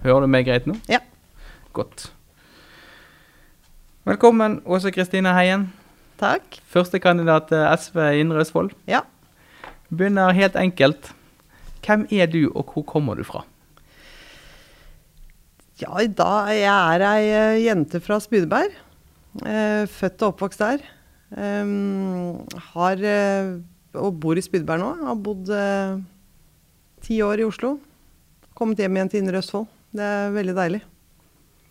Hører du meg greit nå? Ja. Godt. Velkommen, Åse Kristine Heien. Takk. Førstekandidat til SV i Indre Østfold. Ja. Begynner helt enkelt. Hvem er du, og hvor kommer du fra? Ja, da jeg er ei eh, jente fra Spydeberg. Eh, født og oppvokst der. Um, har eh, og bor i Spydeberg nå. Har bodd eh, ti år i Oslo. Kommet hjem igjen til Indre Østfold. Det er veldig deilig.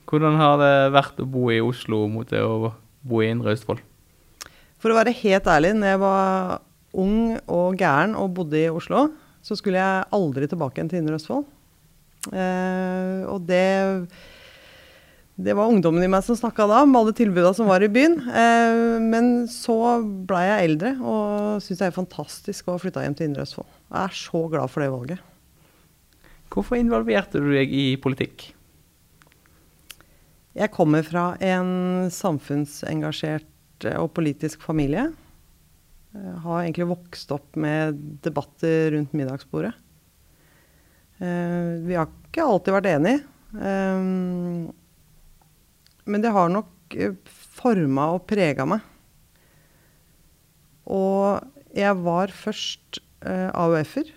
Hvordan har det vært å bo i Oslo mot det å bo i Indre Østfold? For å være helt ærlig, når jeg var ung og gæren og bodde i Oslo, så skulle jeg aldri tilbake igjen til Indre Østfold. Eh, og det det var ungdommen i meg som snakka da, om alle tilbudene som var i byen. Eh, men så blei jeg eldre og syns det er fantastisk å ha flytta hjem til Indre Østfold. Jeg er så glad for det valget. Hvorfor involverte du deg i politikk? Jeg kommer fra en samfunnsengasjert eh, og politisk familie. Jeg har egentlig vokst opp med debatter rundt middagsbordet. Eh, vi har ikke alltid vært enige. Eh, men det har nok forma og prega meg. Og jeg var først AUF-er.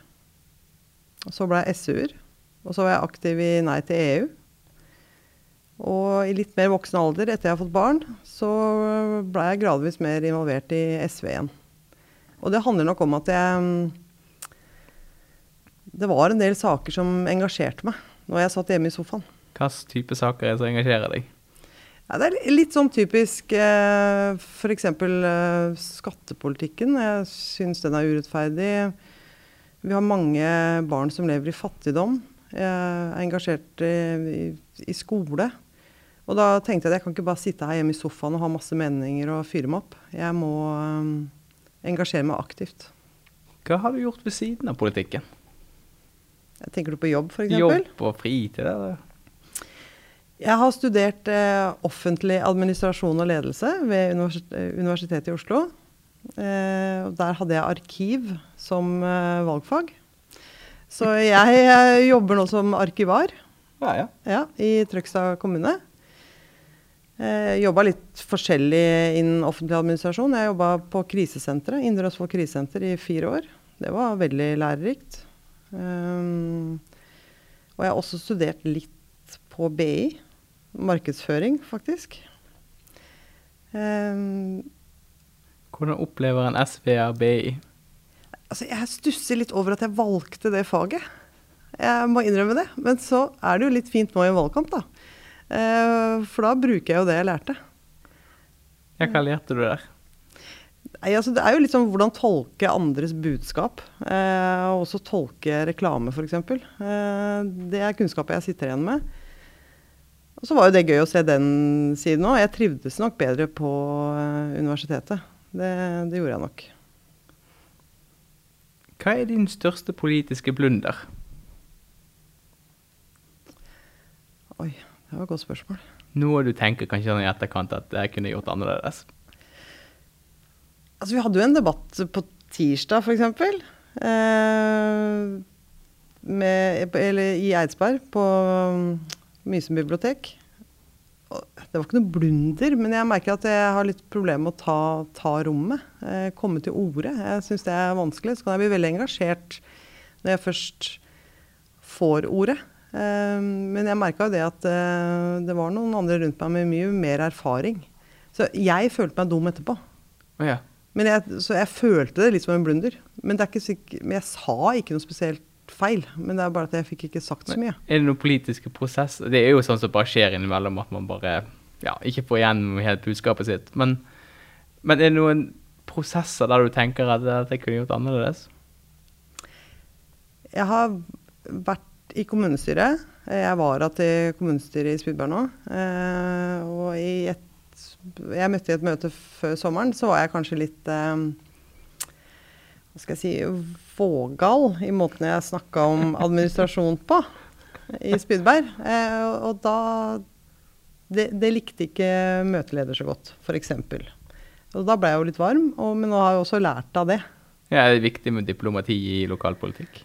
Så ble jeg SU-er. Og så var jeg aktiv i Nei til EU. Og i litt mer voksen alder, etter jeg har fått barn, så ble jeg gradvis mer involvert i SV igjen. Og det handler nok om at jeg Det var en del saker som engasjerte meg når jeg satt hjemme i sofaen. Hvilke type saker er det som engasjerer deg? Ja, det er litt sånn typisk eh, f.eks. Eh, skattepolitikken. Jeg syns den er urettferdig. Vi har mange barn som lever i fattigdom. Jeg er engasjert i, i skole. Og da tenkte jeg at jeg kan ikke bare sitte her hjemme i sofaen og ha masse meninger og fyre meg opp. Jeg må um, engasjere meg aktivt. Hva har du gjort ved siden av politikken? Jeg tenker du på jobb, f.eks.? Jobb og fritid? Eller? Jeg har studert eh, offentlig administrasjon og ledelse ved Universitetet i Oslo. Eh, der hadde jeg arkiv som eh, valgfag. Så jeg, jeg jobber nå som arkivar ja, ja. Ja, i Trøgstad kommune. Jeg eh, jobba litt forskjellig innen offentlig administrasjon. Jeg jobba på krisesenteret, Indre Østfold krisesenter i fire år. Det var veldig lærerikt. Um, og jeg har også studert litt på BI. Markedsføring, faktisk. Um, Hvordan opplever en SVR BI? Altså, jeg stusser litt over at jeg valgte det faget. Jeg må innrømme det. Men så er det jo litt fint nå i en valgkamp, da. Uh, for da bruker jeg jo det jeg lærte. Ja, hva lærte du der? Nei, altså, det er jo litt sånn hvordan tolke andres budskap. Og også tolke reklame, f.eks. Eh, det er kunnskapet jeg sitter igjen med. Og så var jo det gøy å se den siden òg. Jeg trivdes nok bedre på uh, universitetet. Det, det gjorde jeg nok. Hva er din største politiske blunder? Oi. Det var et godt spørsmål. Noe du tenker kanskje sånn i etterkant at jeg kunne gjort annerledes? Altså, vi hadde jo en debatt på tirsdag, f.eks. Eh, eller i Eidsberg, på um, Mysen bibliotek. Det var ikke noe blunder, men jeg merker at jeg har litt problemer med å ta, ta rommet. Eh, komme til orde. Jeg syns det er vanskelig. Så kan jeg bli veldig engasjert når jeg først får ordet. Ehm, men jeg merka jo det at eh, det var noen andre rundt meg med mye mer erfaring. Så jeg følte meg dum etterpå. Oh, ja. jeg, så jeg følte det litt som en blunder. Men, men, jeg sa ikke noe spesielt feil. Men det er bare at jeg fikk ikke sagt så mye. Er det noen politiske prosesser? Det er jo sånn som bare skjer innimellom, at man bare ja, ikke får igjen helt budskapet sitt. Men, men er det noen prosesser der du tenker at, dette kunne gjort annerledes? Jeg har vært i kommunestyret. Jeg var til kommunestyret i Spydberg nå. Eh, og i et Jeg møtte i et møte før sommeren, så var jeg kanskje litt eh, Hva skal jeg si vågal i måten jeg snakka om administrasjon på i Spydberg. Eh, og da det, det, likte ikke møteleder så godt, f.eks. Og da ble jeg jo litt varm, og, men nå har jeg også lært av det. Ja, er det viktig med diplomati i lokalpolitikk?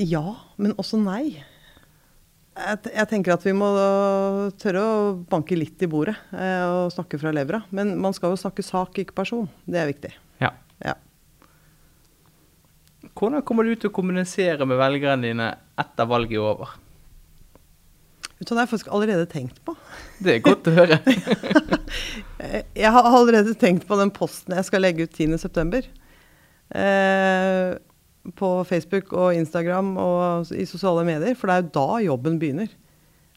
Ja, men også nei. Jeg, jeg tenker at vi må tørre å banke litt i bordet eh, og snakke fra levra. Men man skal jo snakke sak, ikke person. Det er viktig. Ja. Ja. Hvordan kommer du til å kommunisere med velgerne dine etter valget er over? Vet du Det har jeg faktisk allerede tenkt på. Det er godt å høre. Jeg har allerede tenkt på den posten jeg skal legge ut 10.9. Eh, på Facebook og Instagram og i sosiale medier. For det er jo da jobben begynner.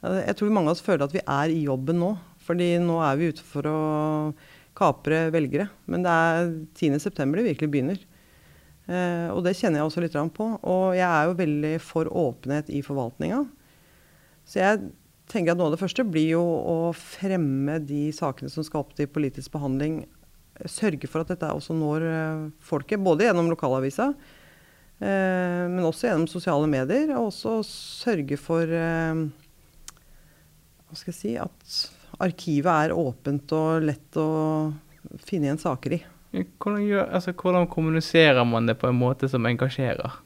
Eh, Jeg tror mange av oss føler at vi er i jobben nå. Fordi nå er vi ute for å kapre velgere. Men det er 10.9. det virkelig begynner. Eh, og det kjenner jeg også litt på. Og jeg er jo veldig for åpenhet i forvaltninga. Så jeg tenker at noe av det første blir jo å fremme de sakene som skal opp til politisk behandling. Sørge for at dette også når eh, folket, både gjennom lokalavisa, eh, men også gjennom sosiale medier. Og også sørge for eh, hva skal jeg si, at arkivet er åpent og lett å finne igjen saker i. Hvordan, gjør, altså, hvordan kommuniserer man det på en måte som engasjerer?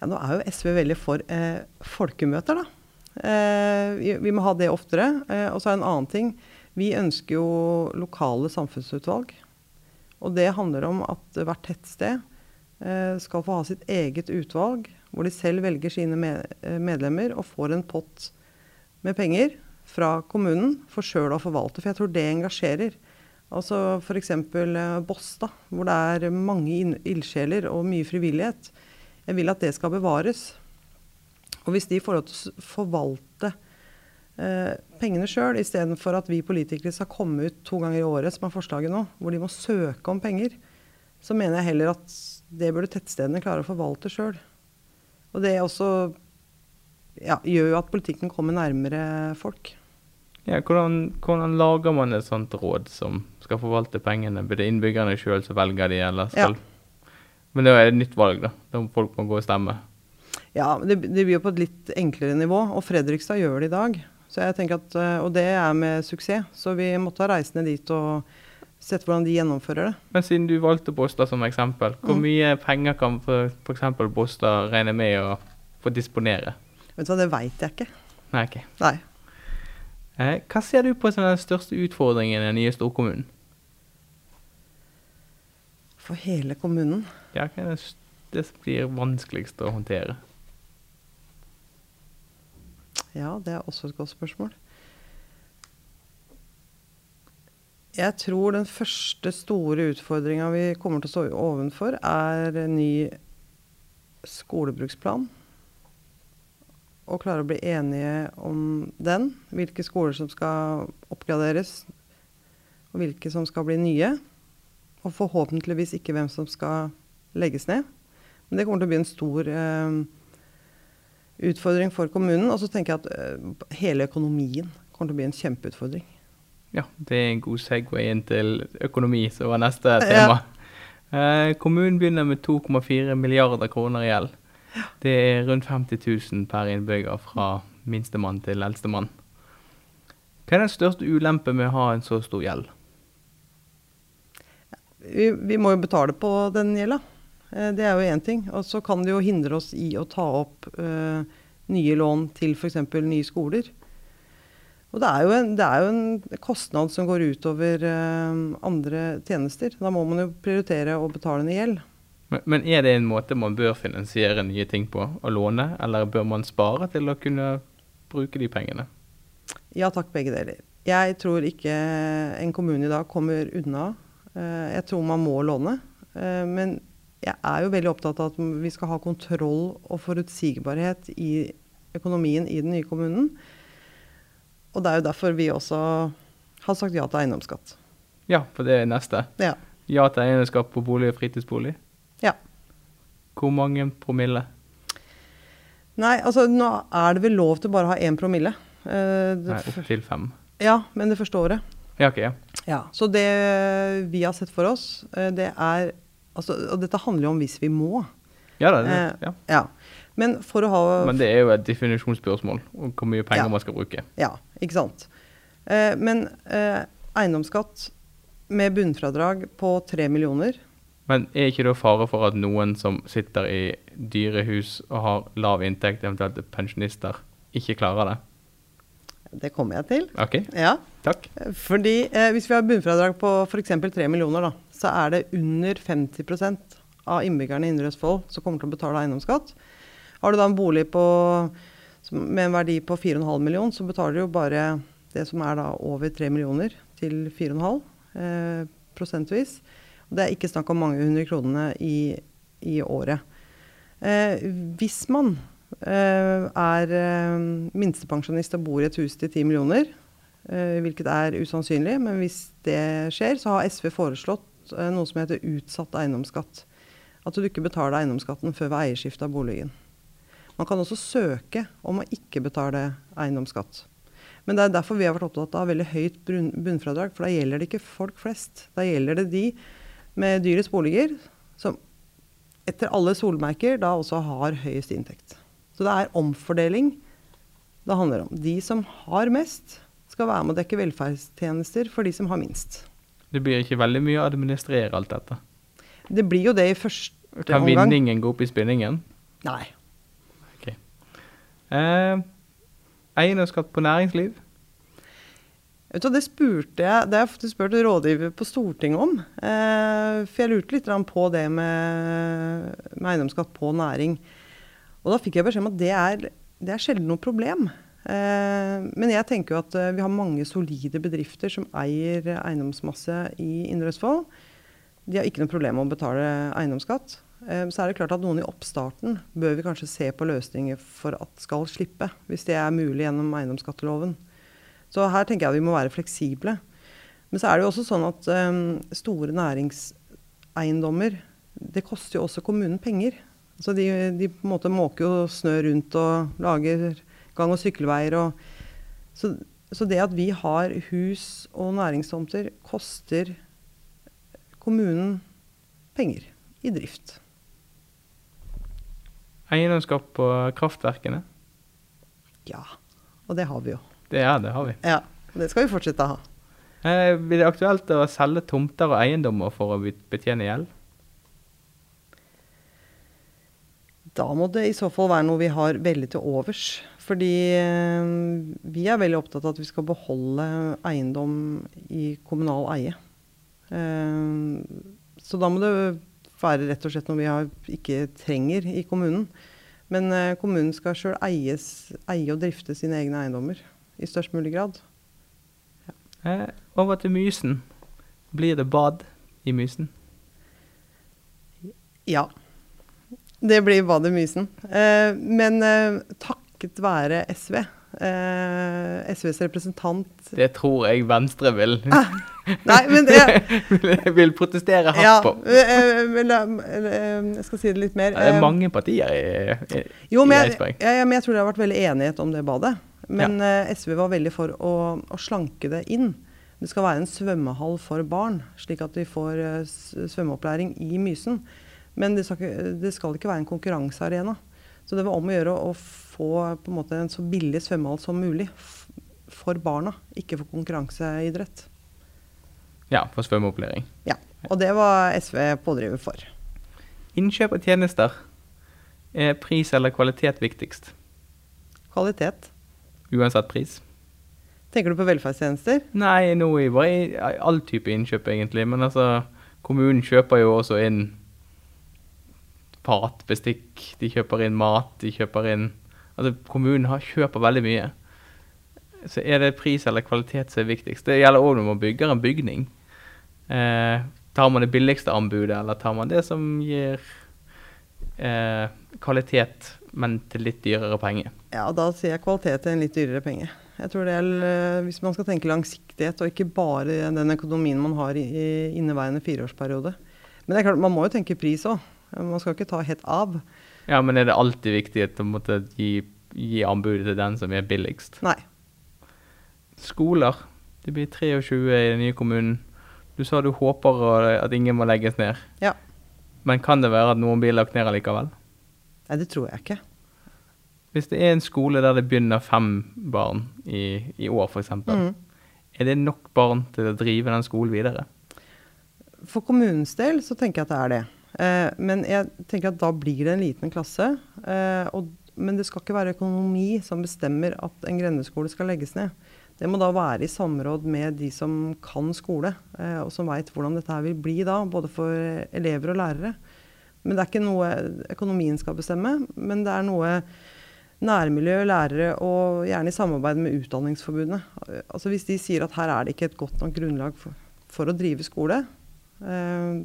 Ja, nå er jo SV veldig for eh, folkemøter, da. Eh, vi, må ha det oftere. Eh, og så er det en annen ting. Vi ønsker jo lokale samfunnsutvalg. Og det handler om at hvert tettsted eh, skal få ha sitt eget utvalg, hvor de selv velger sine medlemmer og får en pott med penger fra kommunen for sjøl å forvalte. For jeg tror det engasjerer. Altså F.eks. Båstad, hvor det er mange ildsjeler og mye frivillighet. Jeg vil at det skal bevares. Og hvis de får lov til å forvalte eh, pengene sjøl, istedenfor at vi politikere skal komme ut to ganger i året, som er forslaget nå, hvor de må søke om penger, så mener jeg heller at det burde tettstedene klare å forvalte sjøl. Og det også ja, gjør jo at politikken kommer nærmere folk. Ja, hvordan, hvordan lager man et sånt råd som skal forvalte pengene? Blir det innbyggerne sjøl som velger de, eller skal Men det er et nytt valg, da. Da må folk må gå og stemme. Ja, det, det blir jo på et litt enklere nivå, og Fredrikstad gjør det i dag. Så jeg tenker at, eh, Og det er med suksess, så vi måtte ha reist ned dit og sett hvordan de gjennomfører det. Men siden du valgte Båstad som eksempel, hvor Mm. mye penger kan f.eks. Båstad regne med å få disponere? Vet du hva, Det veit jeg ikke. Nei, okay. Nei. Eh, hva ser du på som den største utfordringen i den nye storkommunen? For hele kommunen. Ja, hva er det, s- det blir vanskeligst å håndtere? Ja, det er også et godt spørsmål. Jeg tror den første store utfordringa vi kommer til å stå ovenfor, er en ny skolebruksplan. Og klare å bli enige om den. Hvilke skoler som skal oppgraderes, og hvilke som skal bli nye. Og forhåpentligvis ikke hvem som skal legges ned. Men det kommer til å bli en stor eh, utfordring for kommunen. Og så tenker jeg at eh, hele økonomien kommer til å bli en kjempeutfordring. Ja, det er en god segway inn til økonomi, som var neste Ja. tema. Eh, kommunen begynner med 2,4 milliarder kroner i gjeld. Det er rundt 50 000 per innbygger fra minstemann til eldstemann. Hva er den største ulempen med å ha en så stor gjeld? Vi, vi må jo betale på den gjelda. Eh, det er jo én ting. Og så kan det jo hindre oss i å ta opp uh, nye lån til f.eks. nye skoler. Og det er, jo en, det er jo en kostnad som går utover uh, andre tjenester. Da må man jo prioritere å betale ned gjeld. Men, men er det en måte man bør finansiere nye ting på, å låne, eller bør man spare til å kunne bruke de pengene? Ja takk, begge deler. Jeg tror ikke en kommune i dag kommer unna. Eh, Jeg tror man må låne. Eh, Men jeg er jo veldig opptatt av at vi skal ha kontroll og forutsigbarhet i økonomien i den nye kommunen. Og det er jo derfor vi også har sagt ja til eiendomsskatt. Ja, for det er neste. Ja. Ja til eiendomsskatt på bolig og fritidsbolig. ja. Hvor mange promille? Nei, altså nå er det vel lov til bare å ha én promille. Uh, Nei, opptil opp til fem. Ja, men det første året. Ja, ok, ja. Ja, Så det vi har sett for oss, eh, det er altså, Og dette handler jo om hvis vi må. Ja da, det, Eh, ja. Ja. Men for å ha Men det er jo et definisjonsspørsmål om hvor mye penger Ja. man skal bruke. Ja, ikke sant. Eh, men eh, eiendomsskatt med bunnfradrag på tre millioner Men er ikke det fare for at noen som sitter i dyre hus og har lav inntekt, eventuelt er pensjonister, ikke klarer det? Det kommer jeg til. OK, Ja. takk. Fordi hvis vi har bunnfradrag på f.eks. 3 millioner, da, så er det under 50% av innbyggerne i Indre Østfold som kommer til å betale eiendomsskatt. Har du da en bolig på, med en verdi på 4,5 millioner, så betaler du jo bare det som er da over 3 millioner til 4,5 eh, prosentvis. Det er ikke snakk om mange hundre kronene i, i året. Eh, hvis man eh, er eh, minstepensjonist og bor i et hus til 10 millioner, eh, hvilket er usannsynlig, men hvis det skjer, så har SV foreslått noe som heter utsatt eiendomsskatt. At du ikke betaler eiendomsskatten før ved eierskifte av boligen. Man kan også søke om å ikke betale eiendomsskatt. Men det er derfor vi har vært opptatt av veldig høyt bunnfradrag, for da gjelder det ikke folk flest. Da gjelder det de med dyrest boliger, som etter alle solmerker da også har høyest inntekt. Så det er omfordeling det handler om. De som har mest, skal være med å dekke velferdstjenester for de som har minst. Det blir ikke veldig mye å administrere alt dette. Det blir jo det i første Kan omgang. vinningen gå opp i spinningen? Nei. Eh, eiendomsskatt på næringsliv? Vet du, det spurte jeg Det har jeg faktisk spurt rådgiver på Stortinget om. Eh, for jeg lurte litt på det med, med eiendomsskatt på næring. Og da fikk jeg beskjed om at det er, det er sjelden noe problem. Eh, men jeg tenker jo at eh, vi har mange solide bedrifter som eier eiendomsmasse i Indre Østfold. De har ikke noe problem med å betale eiendomsskatt. Eh, så er det klart at noen i oppstarten bør vi kanskje se på løsninger for at skal slippe, hvis det er mulig gjennom eiendomsskatteloven. Så her tenker jeg vi må være fleksible. Men så er det jo også sånn at store næringseiendommer Det koster jo også kommunen penger. Så de, de på en måte måker jo snø rundt og lager gang- og sykkelveier. Og, så, så det at vi har hus og næringstomter, koster kommunen penger i drift. Eiendomsskatt på kraftverkene? Ja. Og det har vi jo. Det er det, har vi. Ja. Det skal vi fortsette å ha. Eh, blir det aktuelt å selge tomter og eiendommer for å betjene gjeld? Da må det i så fall være noe vi har veldig til overs. Fordi eh, vi er veldig opptatt av at vi skal beholde eiendom i kommunal eie. Eh, så da må det være rett og slett noe vi har, ikke trenger i kommunen. Men eh, kommunen skal sjøl eie og drifte sine egne eiendommer i størst mulig grad. Eh, over til Mysen. Blir det bad i Mysen? Ja. Det blir bad i Mysen. Eh, men eh, takket være SV, eh, SVs representant Det tror jeg Venstre vil, Nei, men det vil, vil protestere hardt ja, på. eh, eh, Jeg skal si det litt mer. Det er mange partier i, i, jo, men i Eidsberg. ja, ja, men jeg tror det har vært veldig enighet om det badet. Men eh, SV var veldig for å, å slanke det inn. Det skal være en svømmehall for barn, slik at de får svømmeopplæring i Mysen. Men det skal, ikke, det skal ikke være en konkurransearena. Så det var om å gjøre å få på en måte en så billig svømmehall som mulig for barna, ikke for konkurranseidrett. Ja, for svømmeopplæring. Ja, Og det var SV pådriver for. Innkjøp av tjenester. Er pris eller kvalitet viktigst? Kvalitet. Uansett pris? Tenker du på velferdstjenester? Nei, nå i all type innkjøp, egentlig. Men altså, kommunen kjøper jo også inn fat, bestikk, de kjøper inn mat, de kjøper inn Altså, kommunen har, kjøper veldig mye. Så er det pris eller kvalitet som er viktigst. Det gjelder òg når man bygger en bygning. Eh, tar man det billigste anbudet, eller tar man det som gir eh, kvalitet, men til litt dyrere penger? Ja, da sier jeg kvalitet til en litt dyrere penge. Jeg tror det er, eh, Hvis man skal tenke langsiktighet, og ikke bare den økonomien man har i, i inneværende fireårsperiode. Men det er klart, man må jo tenke pris òg. Man skal ikke ta helt av. Ja, men er det alltid viktig å måtte gi, gi anbudet til den som er billigst? Nei. Skoler. Det blir 23 i den nye kommunen. Du sa du håper at ingen må legges ned. Ja. Men kan det være at noen blir lagt ned allikevel? Nei, det tror jeg ikke. Hvis det er en skole der det begynner fem barn i, i år, f.eks., mm. er det nok barn til å drive den skolen videre? For kommunens del så tenker jeg at det er det. Eh, men jeg tenker at da blir det en liten klasse. Eh, og, Men det skal ikke være økonomi som bestemmer at en grendeskole skal legges ned. Det må da være i samråd med de som kan skole, eh, og som veit hvordan dette her vil bli da, både for elever og lærere. Men det er ikke noe økonomien skal bestemme, men det er noe nærmiljø, lærere og gjerne i samarbeid med Utdanningsforbundet. Altså Hvis de sier at her er det ikke et godt nok grunnlag for, for å drive skole, eh,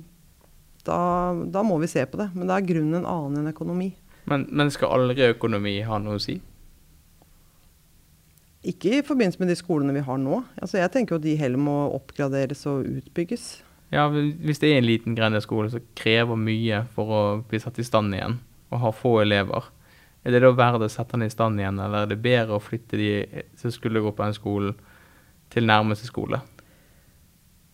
da, da, må vi se på det. Men da er grunnen en annen enn økonomi. Men, men skal aldri økonomi ha noe å si? Ikke i forbindelse med de skolene vi har nå. Altså Jeg tenker jo at de heller må oppgraderes og utbygges. Ja, Hvis det er en liten grendeskole som krever mye for å bli satt i stand igjen, og har få elever, er det da verdt å sette den i stand igjen, eller er det bedre å flytte de som skulle gå på den skolen, til nærmeste skole?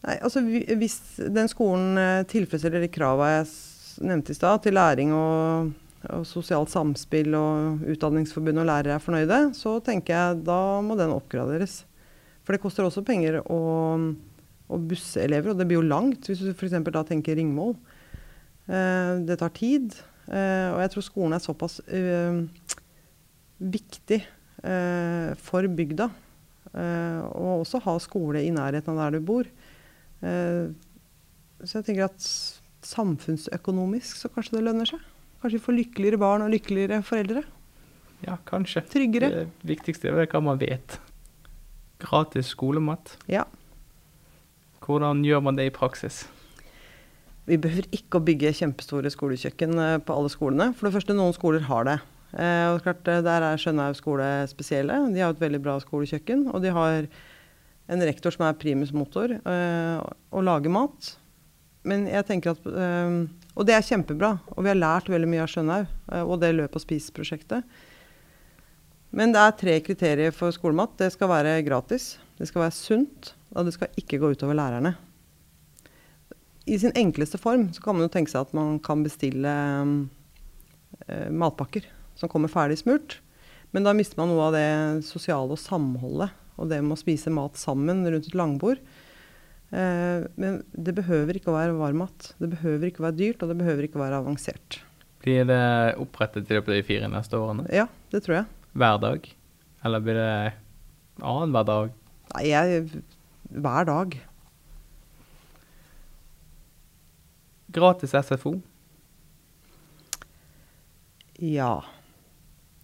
Nei, altså Hvis den skolen eh, tilfredsstiller de kravene jeg nevnte i stad, til læring og, og, sosialt samspill, og Utdanningsforbundet og lærere er fornøyde, så tenker jeg da må den oppgraderes. For det koster også penger å busse elever, Og det blir jo langt, hvis du f.eks. da tenker Ringvoll. Eh, det tar tid. Eh, og jeg tror skolen er såpass viktig for bygda. Og også ha skole i nærheten av der du bor. Eh, så jeg tenker at samfunnsøkonomisk så kanskje det lønner seg. Kanskje vi får lykkeligere barn og lykkeligere foreldre. Ja, kanskje. Tryggere. Det viktigste er hva man vet. Gratis skolemat. Ja. Hvordan gjør man det i praksis? Vi behøver ikke å bygge kjempestore skolekjøkken eh, på alle skolene. For det første, noen skoler har det. Eh, og klart, Der er Skjønhaug skole spesielle. De har et veldig bra skolekjøkken. Og de har en rektor som er primus motor og lager mat. Men jeg tenker at, Og det er kjempebra. Og vi har lært veldig mye av Skjønhaug og det Løp og spis-prosjektet. Men det er tre kriterier for skolemat. Det skal være gratis, det skal være sunt, og det skal ikke gå utover lærerne. I sin enkleste form så kan man jo tenke seg at man kan bestille eh, matpakker som kommer ferdig smurt. Men da mister man noe av det sosiale og samholdet og det med å spise mat sammen rundt et langbord. Eh, men det behøver ikke å være varmmat. Det behøver ikke å være dyrt, og det behøver ikke å være avansert. Blir det opprettet i løpet av de fire neste årene? Ja, det tror jeg. Hver dag? Eller blir det annenhver dag? Nei, jeg, hver dag. Gratis SFO? Ja.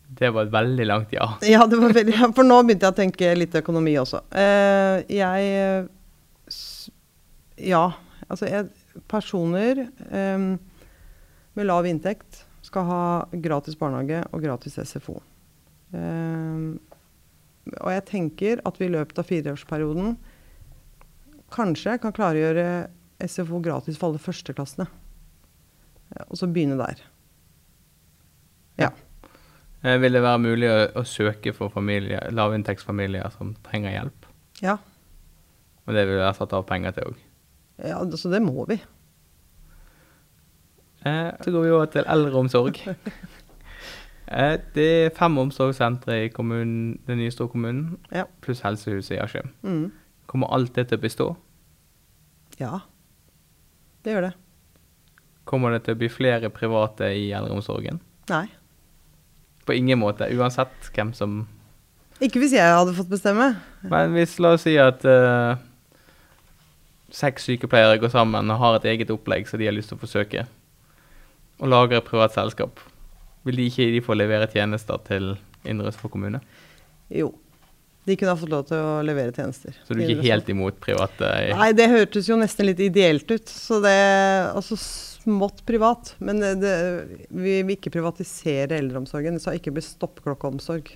Det var et veldig langt ja. Ja, det var veldig, for nå begynte jeg å tenke litt økonomi også. Uh, jeg Ja. Altså, jeg, personer um, med lav inntekt skal ha gratis barnehage og gratis SFO. Um, og jeg tenker at vi i løpet av fireårsperioden kanskje kan klare å gjøre SFO gratis for alle førsteklassene. Og så begynne der. Ja. Eh, vil det være mulig å, å søke for familier, lavinntektsfamilier som trenger hjelp? Ja. Og det vil være satt av penger til òg? Ja, så det må vi. Eh, så går vi over til eldreomsorg. eh, det er fem omsorgssentre i kommunen, den nye storkommunen, ja. pluss helsehuset i Askim. Mm. Kommer alt det til å bestå? Ja, det gjør det. Kommer det til å bli flere private i eldreomsorgen? Nei. På ingen måte, uansett hvem som Ikke hvis jeg hadde fått bestemme. Men hvis, la oss si at uh, seks sykepleiere går sammen og har et eget opplegg som de har lyst til å forsøke, og lager et privat selskap, vil de ikke de få levere tjenester til Indre Østfold kommune? Jo. De kunne ha fått lov til å levere tjenester. Så du er ikke helt imot private? Nei, det hørtes jo nesten litt ideelt ut. Så det Altså smått privat. Men det, det, vi vil ikke privatisere eldreomsorgen. Skal ikke bli stoppklokkeomsorg.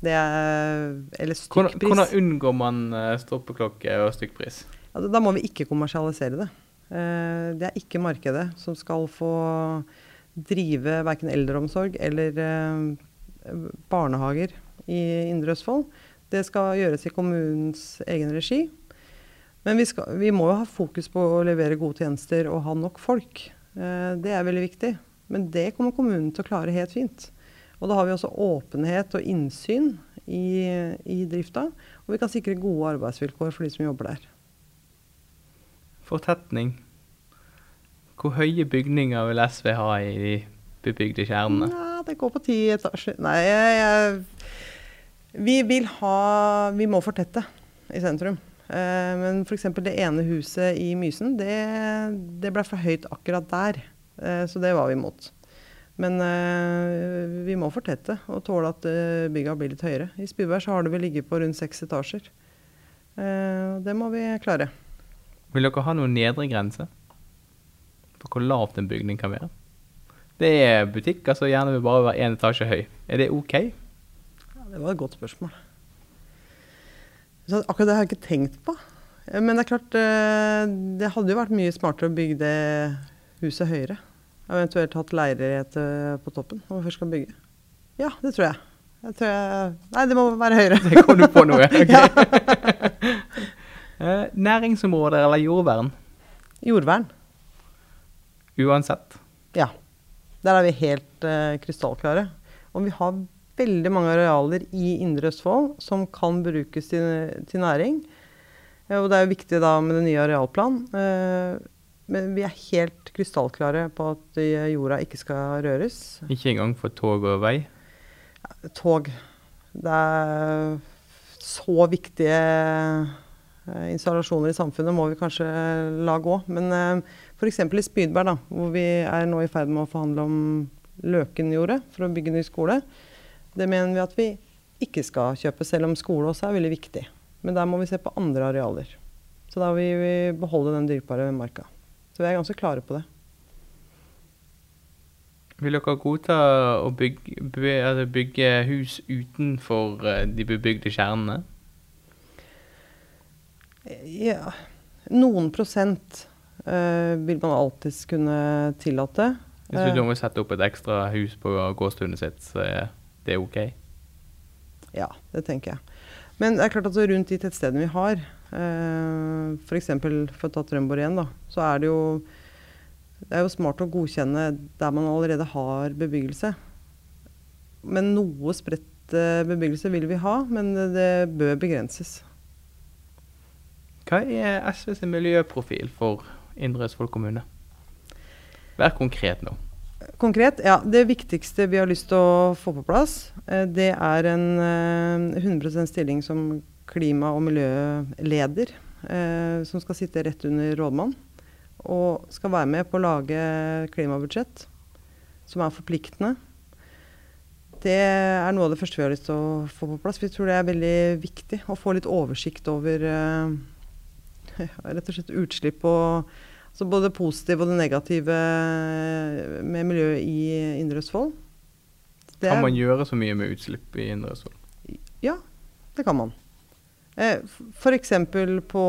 Det er Eller stykkpris. Hvordan, hvordan unngår man eh, stoppeklokke og stykkpris? Ja, da må vi ikke kommersialisere det. Eh, det er ikke markedet som skal få drive verken eldreomsorg eller eh, barnehager i Indre Østfold. Det skal gjøres i kommunens egen regi. Men vi, skal, vi, må jo ha fokus på å levere gode tjenester og ha nok folk. Eh, det er veldig viktig. Men det kommer kommunen til å klare helt fint. Og da har vi også åpenhet og innsyn i, i drifta. Og vi kan sikre gode arbeidsvilkår for de som jobber der. Fortetning. Hvor høye bygninger vil SV ha i de bebygde kjernene? Ja, det går på ti etasjer. Nei, jeg, jeg Vi vil ha Vi må fortette i sentrum. Eh, men f.eks. det ene huset i Mysen, det, det ble for høyt akkurat der. Eh, så det var vi imot. Men eh, vi må fortette og tåle at bygga blir litt høyere. I Spyberg så har det vel ligget på rundt seks etasjer. Eh, det må vi klare. Vil dere ha noen nedre grense for hvor lavt en bygning kan være? Det er butikker som gjerne vil bare være én etasje høy. Er det OK? Ja, det var et godt spørsmål. Så akkurat det har jeg ikke tenkt på. Eh, Men det er klart, eh, det hadde jo vært mye smartere å bygge det huset høyere. Og Eventuelt hatt leilighet eh, på toppen når man først skal bygge. Ja, det tror jeg. jeg, tror jeg nei, det må være høyere. Det kom du på noe. Okay. Næringsområder eller jordvern? Jordvern. Uansett. Ja. Der er vi helt uh, krystallklare. Om vi har veldig mange arealer i Indre Østfold som kan brukes til, til næring. Eh, og det er jo viktig da med den nye arealplan. Eh, men vi er helt krystallklare på at eh, jorda ikke skal røres. Ikke engang for tog og vei. Tog. Det er så viktige installasjoner i samfunnet må vi kanskje la gå. Men f.eks. i Spydberg, da, hvor vi er nå i ferd med å forhandle om Løkenjordet for å bygge ny skole, det mener vi at vi ikke skal kjøpe, selv om skole også er veldig viktig. Men der må vi se på andre arealer. Så da vil vi beholde den dyrkbare marka. Så vi er ganske klare på det. Vil dere godta å bygge, altså bygge hus utenfor eh, de bebygde kjernene? Ja, noen prosent eh, vil man alltids kunne tillate. Hvis du må sette opp et ekstra hus på gåstunet sitt, så er OK? Ja, det tenker jeg. Men det er klart at rundt de tettstedene vi har, eh, f.eks. for, for å ta Trømborg igjen, da, så er det jo det er jo smart å godkjenne der man allerede har bebyggelse. Men noe spredt eh, bebyggelse vil vi ha, men det, det bør begrenses. Hva er SVs miljøprofil for Indre Østfold kommune? Vær konkret nå. Konkret, ja. Det viktigste vi har lyst til å få på plass, eh, det er en eh, 100% stilling som klima- og miljøleder. Eh, som skal sitte rett under rådmann. Og skal være med på å lage klimabudsjett som er forpliktende. Det er noe av det første vi har lyst til å få på plass. Vi tror det er veldig viktig å få litt oversikt over eh, rett og slett utslipp og så både det positive og det negative med miljøet i Indre Østfold. Det Kan man gjøre så mye med utslipp i Indre Østfold? Ja, det kan man. Eh, F.eks. på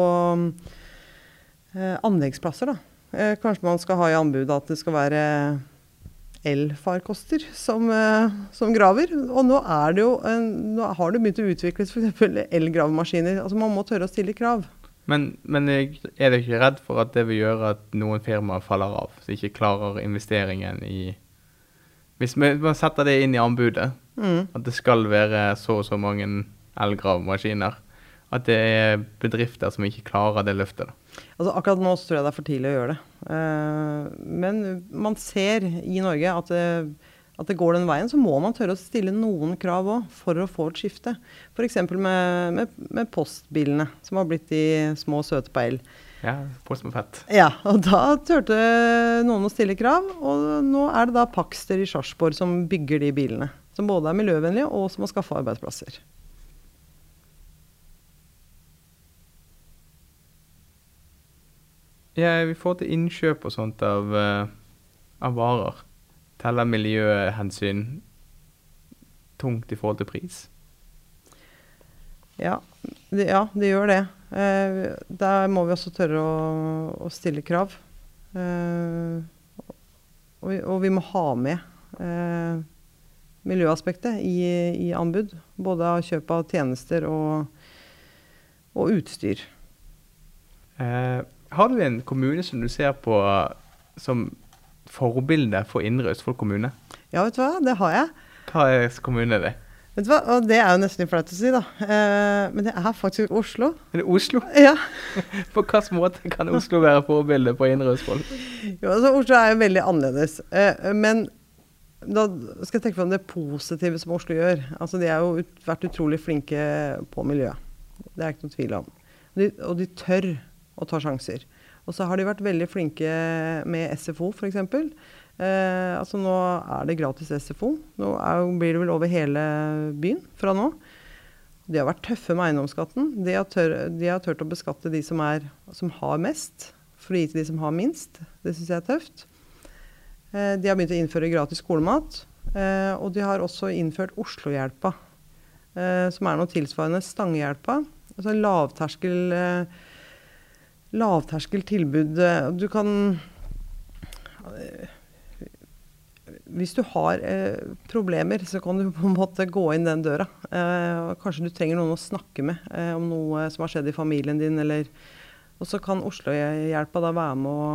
eh, anleggsplasser. da. Eh, kanskje man skal ha i anbudet at det skal være elfarkoster som, eh, som graver. Og nå, det jo, en, nå har det begynt å utvikles f.eks. elgravemaskiner. Altså Man må tørre å stille krav. Men, men er dere ikke redd for at det vil gjøre at noen firmaer faller av, som ikke klarer investeringen i Hvis vi- man setter det inn i anbudet, Mm. at det skal være så og så mange elgravemaskiner, at det er bedrifter som ikke klarer det løftet. da. Altså Akkurat nå så tror jeg det er for tidlig å gjøre det. Uh, men man ser i Norge at det, at det går den veien. Så må man tørre å stille noen krav òg for å få et skifte. F.eks. Med, med, med postbilene, som har blitt de små søte på el. Ja, post med fett. Ja, og da turte noen å stille krav. Og nå er det da Pakster i Sarpsborg som bygger de bilene. Som både er miljøvennlige og som har skaffa arbeidsplasser. Ja, vi får til innkjøp og sånt av, eh, av varer. Teller miljøhensyn tungt i forhold til pris? Ja, det, ja, det gjør det. Eh, der må vi også tørre å, å stille krav. Eh, og, og vi må ha med eh, miljøaspektet i, i anbud. Både av kjøp av tjenester og, og utstyr. Eh, har du en kommune som du ser på som forbilde for Indre Østfold kommune? Ja, vet du hva, det har jeg. Hva er kommune er det? Vet du hva, Og det er jo nesten litt flaut å si, da. Eh, men det er faktisk Oslo. Er det Oslo? Ja. På hvilken måte kan Oslo være forbilde for Indre Østfold? Jo, altså Oslo er jo veldig annerledes. Eh, men Da skal jeg tenke på om det positive som Oslo gjør. Altså, de har jo vært utrolig flinke på miljøet. Det er ikke noe tvil om. De, og de tør å ta sjanser. Og så har de vært veldig flinke med SFO, f.eks. Eh, altså nå er det gratis SFO. Nå er, blir det vel over hele byen fra nå. De har vært tøffe med eiendomsskatten. De har, tør, de har tørt å beskatte de som, er, som har mest, for å gi til de som har minst. Det syns jeg er tøft. Eh, de har begynt å innføre gratis skolemat. Eh, og de har også innført Oslohjelpa, eh, som er noe tilsvarende Stangehjelpa. Altså lavterskel, lavterskel tilbud. Du kan hvis du har eh, problemer, så kan du på en måte gå inn den døra. Eh, kanskje du trenger noen å snakke med eh, om noe som har skjedd i familien din. Eller, og så kan Oslohjelpa da være med å,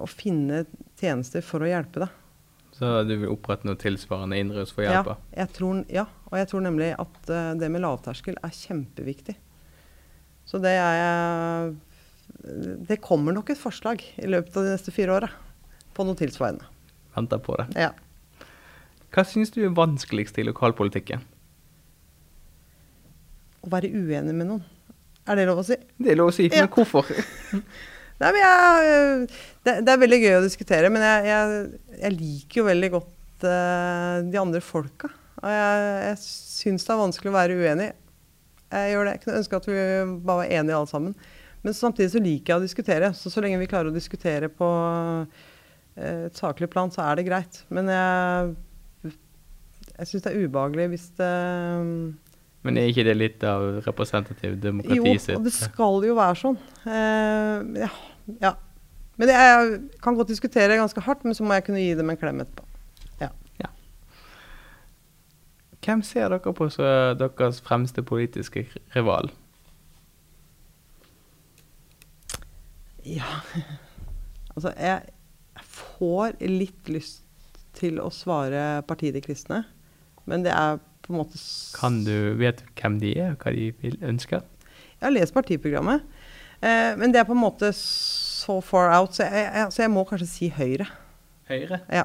å, finne tjenester for å hjelpe deg. Så du vil opprette noe tilsvarende innrus for hjelpa? Ja, tror, ja, og jeg tror nemlig at det med lavterskel er kjempeviktig. Så det er Det kommer nok et forslag i løpet av de neste fire åra på noe tilsvarende venter på det. Ja. Hva syns du er vanskeligst i lokalpolitikken? Å være uenig med noen. Er det lov å si? Det er lov å si, men hvorfor? Nei, men jeg, det, det, er veldig gøy å diskutere, men jeg, jeg, jeg liker jo veldig godt uh, de andre folka. Og jeg, jeg syns det er vanskelig å være uenig. Jeg gjør det. Jeg kunne ønske at vi bare var enige alle sammen. Men samtidig så liker jeg å diskutere. Så så lenge vi klarer å diskutere på Eh, et saklig plan, så er det greit. Men jeg, jeg syns det er ubehagelig hvis det Men er ikke det litt av representativ demokrati sitt Jo, og det skal jo være sånn. Uh, ja, ja. Men det, jeg kan godt diskutere ganske hardt, men så må jeg kunne gi dem en klem etterpå. Ja. ja. Hvem ser dere på som deres fremste politiske rival? Ja Altså, jeg får litt lyst til å svare Partiet de kristne, men det er på en måte Kan du Vet hvem de er, hva de vil ønske? Jeg har lest partiprogrammet, eh, men det er på en måte so far out, så jeg, jeg, så jeg må kanskje si Høyre. Høyre? Ja.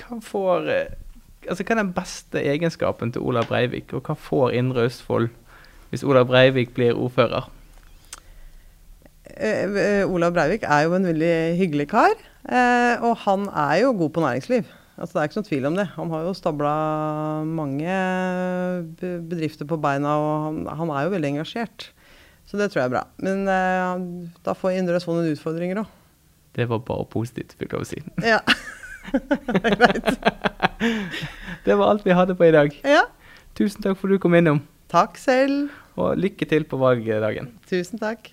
Hva får eh, Altså, hva er den beste egenskapen til Olav Breivik, og hva får Indre Østfold hvis Olav Breivik blir ordfører? Eh, Olav Breivik er jo en veldig hyggelig kar. eh, og han er jo god på næringsliv. Altså, det er ikke noen tvil om det. Han har jo stabla mange bedrifter på beina, og han, han, er jo veldig engasjert. Så det tror jeg er bra. Men eh, da får Indre Østfold noen utfordringer òg. Det var bare positivt, fikk jeg lov å si. Ja. Greit. det var alt vi hadde på i dag. Ja. Tusen takk for at du kom innom. Takk selv. Og lykke til på valgdagen. Tusen takk.